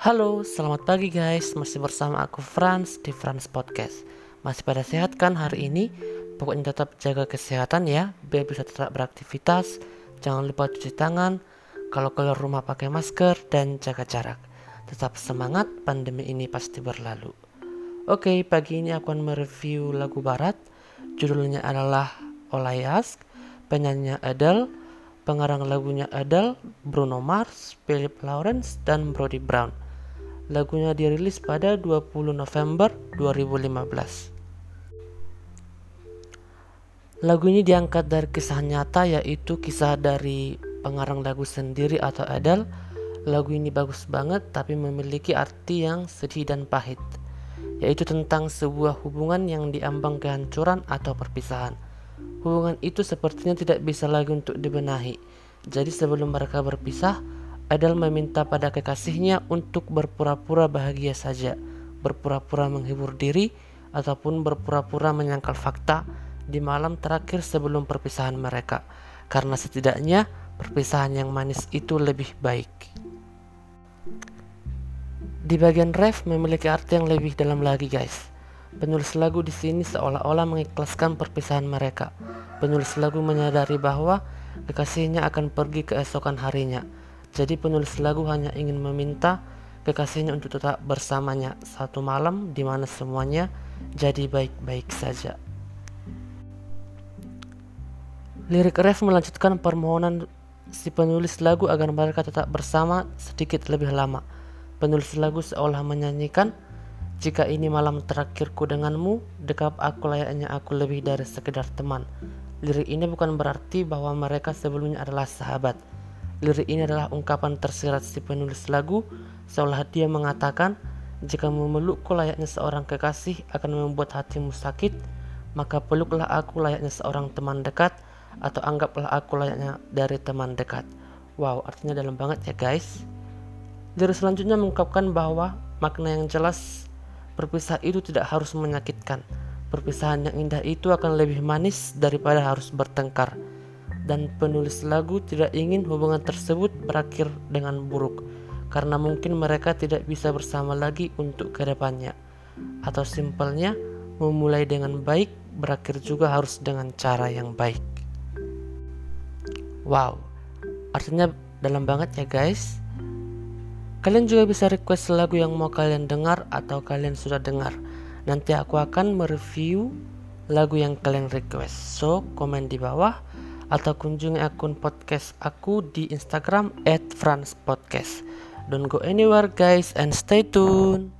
Halo, selamat pagi guys. Masih bersama aku Franz di Franz Podcast. Masih pada sehat kan hari ini? Pokoknya tetap jaga kesehatan ya, biar bisa tetap beraktivitas. Jangan lupa cuci tangan. Kalau keluar rumah pakai masker dan jaga jarak. Tetap semangat, pandemi ini pasti berlalu. Oke, pagi ini aku akan mereview lagu barat. Judulnya adalah All I Ask, penyanyinya Adele, pengarang lagunya Adele, Bruno Mars, Philip Lawrence, dan Brody Brown. Lagunya dirilis pada 20 November 2015. Lagu ini diangkat dari kisah nyata yaitu kisah dari pengarang lagu sendiri atau Adele. Lagu ini bagus banget tapi memiliki arti yang sedih dan pahit, yaitu tentang sebuah hubungan yang diambang kehancuran atau perpisahan. Hubungan itu sepertinya tidak bisa lagi untuk dibenahi. Jadi sebelum mereka berpisah, Adele meminta pada kekasihnya untuk berpura-pura bahagia saja, berpura-pura menghibur diri, ataupun berpura-pura menyangkal fakta di malam terakhir sebelum perpisahan mereka, karena setidaknya perpisahan yang manis itu lebih baik. Di bagian ref memiliki arti yang lebih dalam lagi, guys. Penulis lagu di sini seolah-olah mengikhlaskan perpisahan mereka. Penulis lagu menyadari bahwa kekasihnya akan pergi keesokan harinya jadi penulis lagu hanya ingin meminta kekasihnya untuk tetap bersamanya satu malam di mana semuanya jadi baik-baik saja. Lirik ref melanjutkan permohonan si penulis lagu agar mereka tetap bersama sedikit lebih lama. Penulis lagu seolah menyanyikan, jika ini malam terakhirku denganmu, dekap aku layaknya aku lebih dari sekedar teman. Lirik ini bukan berarti bahwa mereka sebelumnya adalah sahabat, Lirik ini adalah ungkapan tersirat si penulis lagu, seolah dia mengatakan, jika memelukku layaknya seorang kekasih akan membuat hatimu sakit, maka peluklah aku layaknya seorang teman dekat, atau anggaplah aku layaknya dari teman dekat. Wow, artinya dalam banget ya guys. Lirik selanjutnya mengungkapkan bahwa makna yang jelas berpisah itu tidak harus menyakitkan. Perpisahan yang indah itu akan lebih manis daripada harus bertengkar dan penulis lagu tidak ingin hubungan tersebut berakhir dengan buruk karena mungkin mereka tidak bisa bersama lagi untuk ke depannya. Atau simpelnya memulai dengan baik berakhir juga harus dengan cara yang baik. Wow artinya dalam banget ya guys. Kalian juga bisa request lagu yang mau kalian dengar atau kalian sudah dengar. Nanti aku akan mereview lagu yang kalian request. So komen di bawah atau kunjungi akun podcast aku di Instagram @franspodcast. Don't go anywhere guys and stay tuned.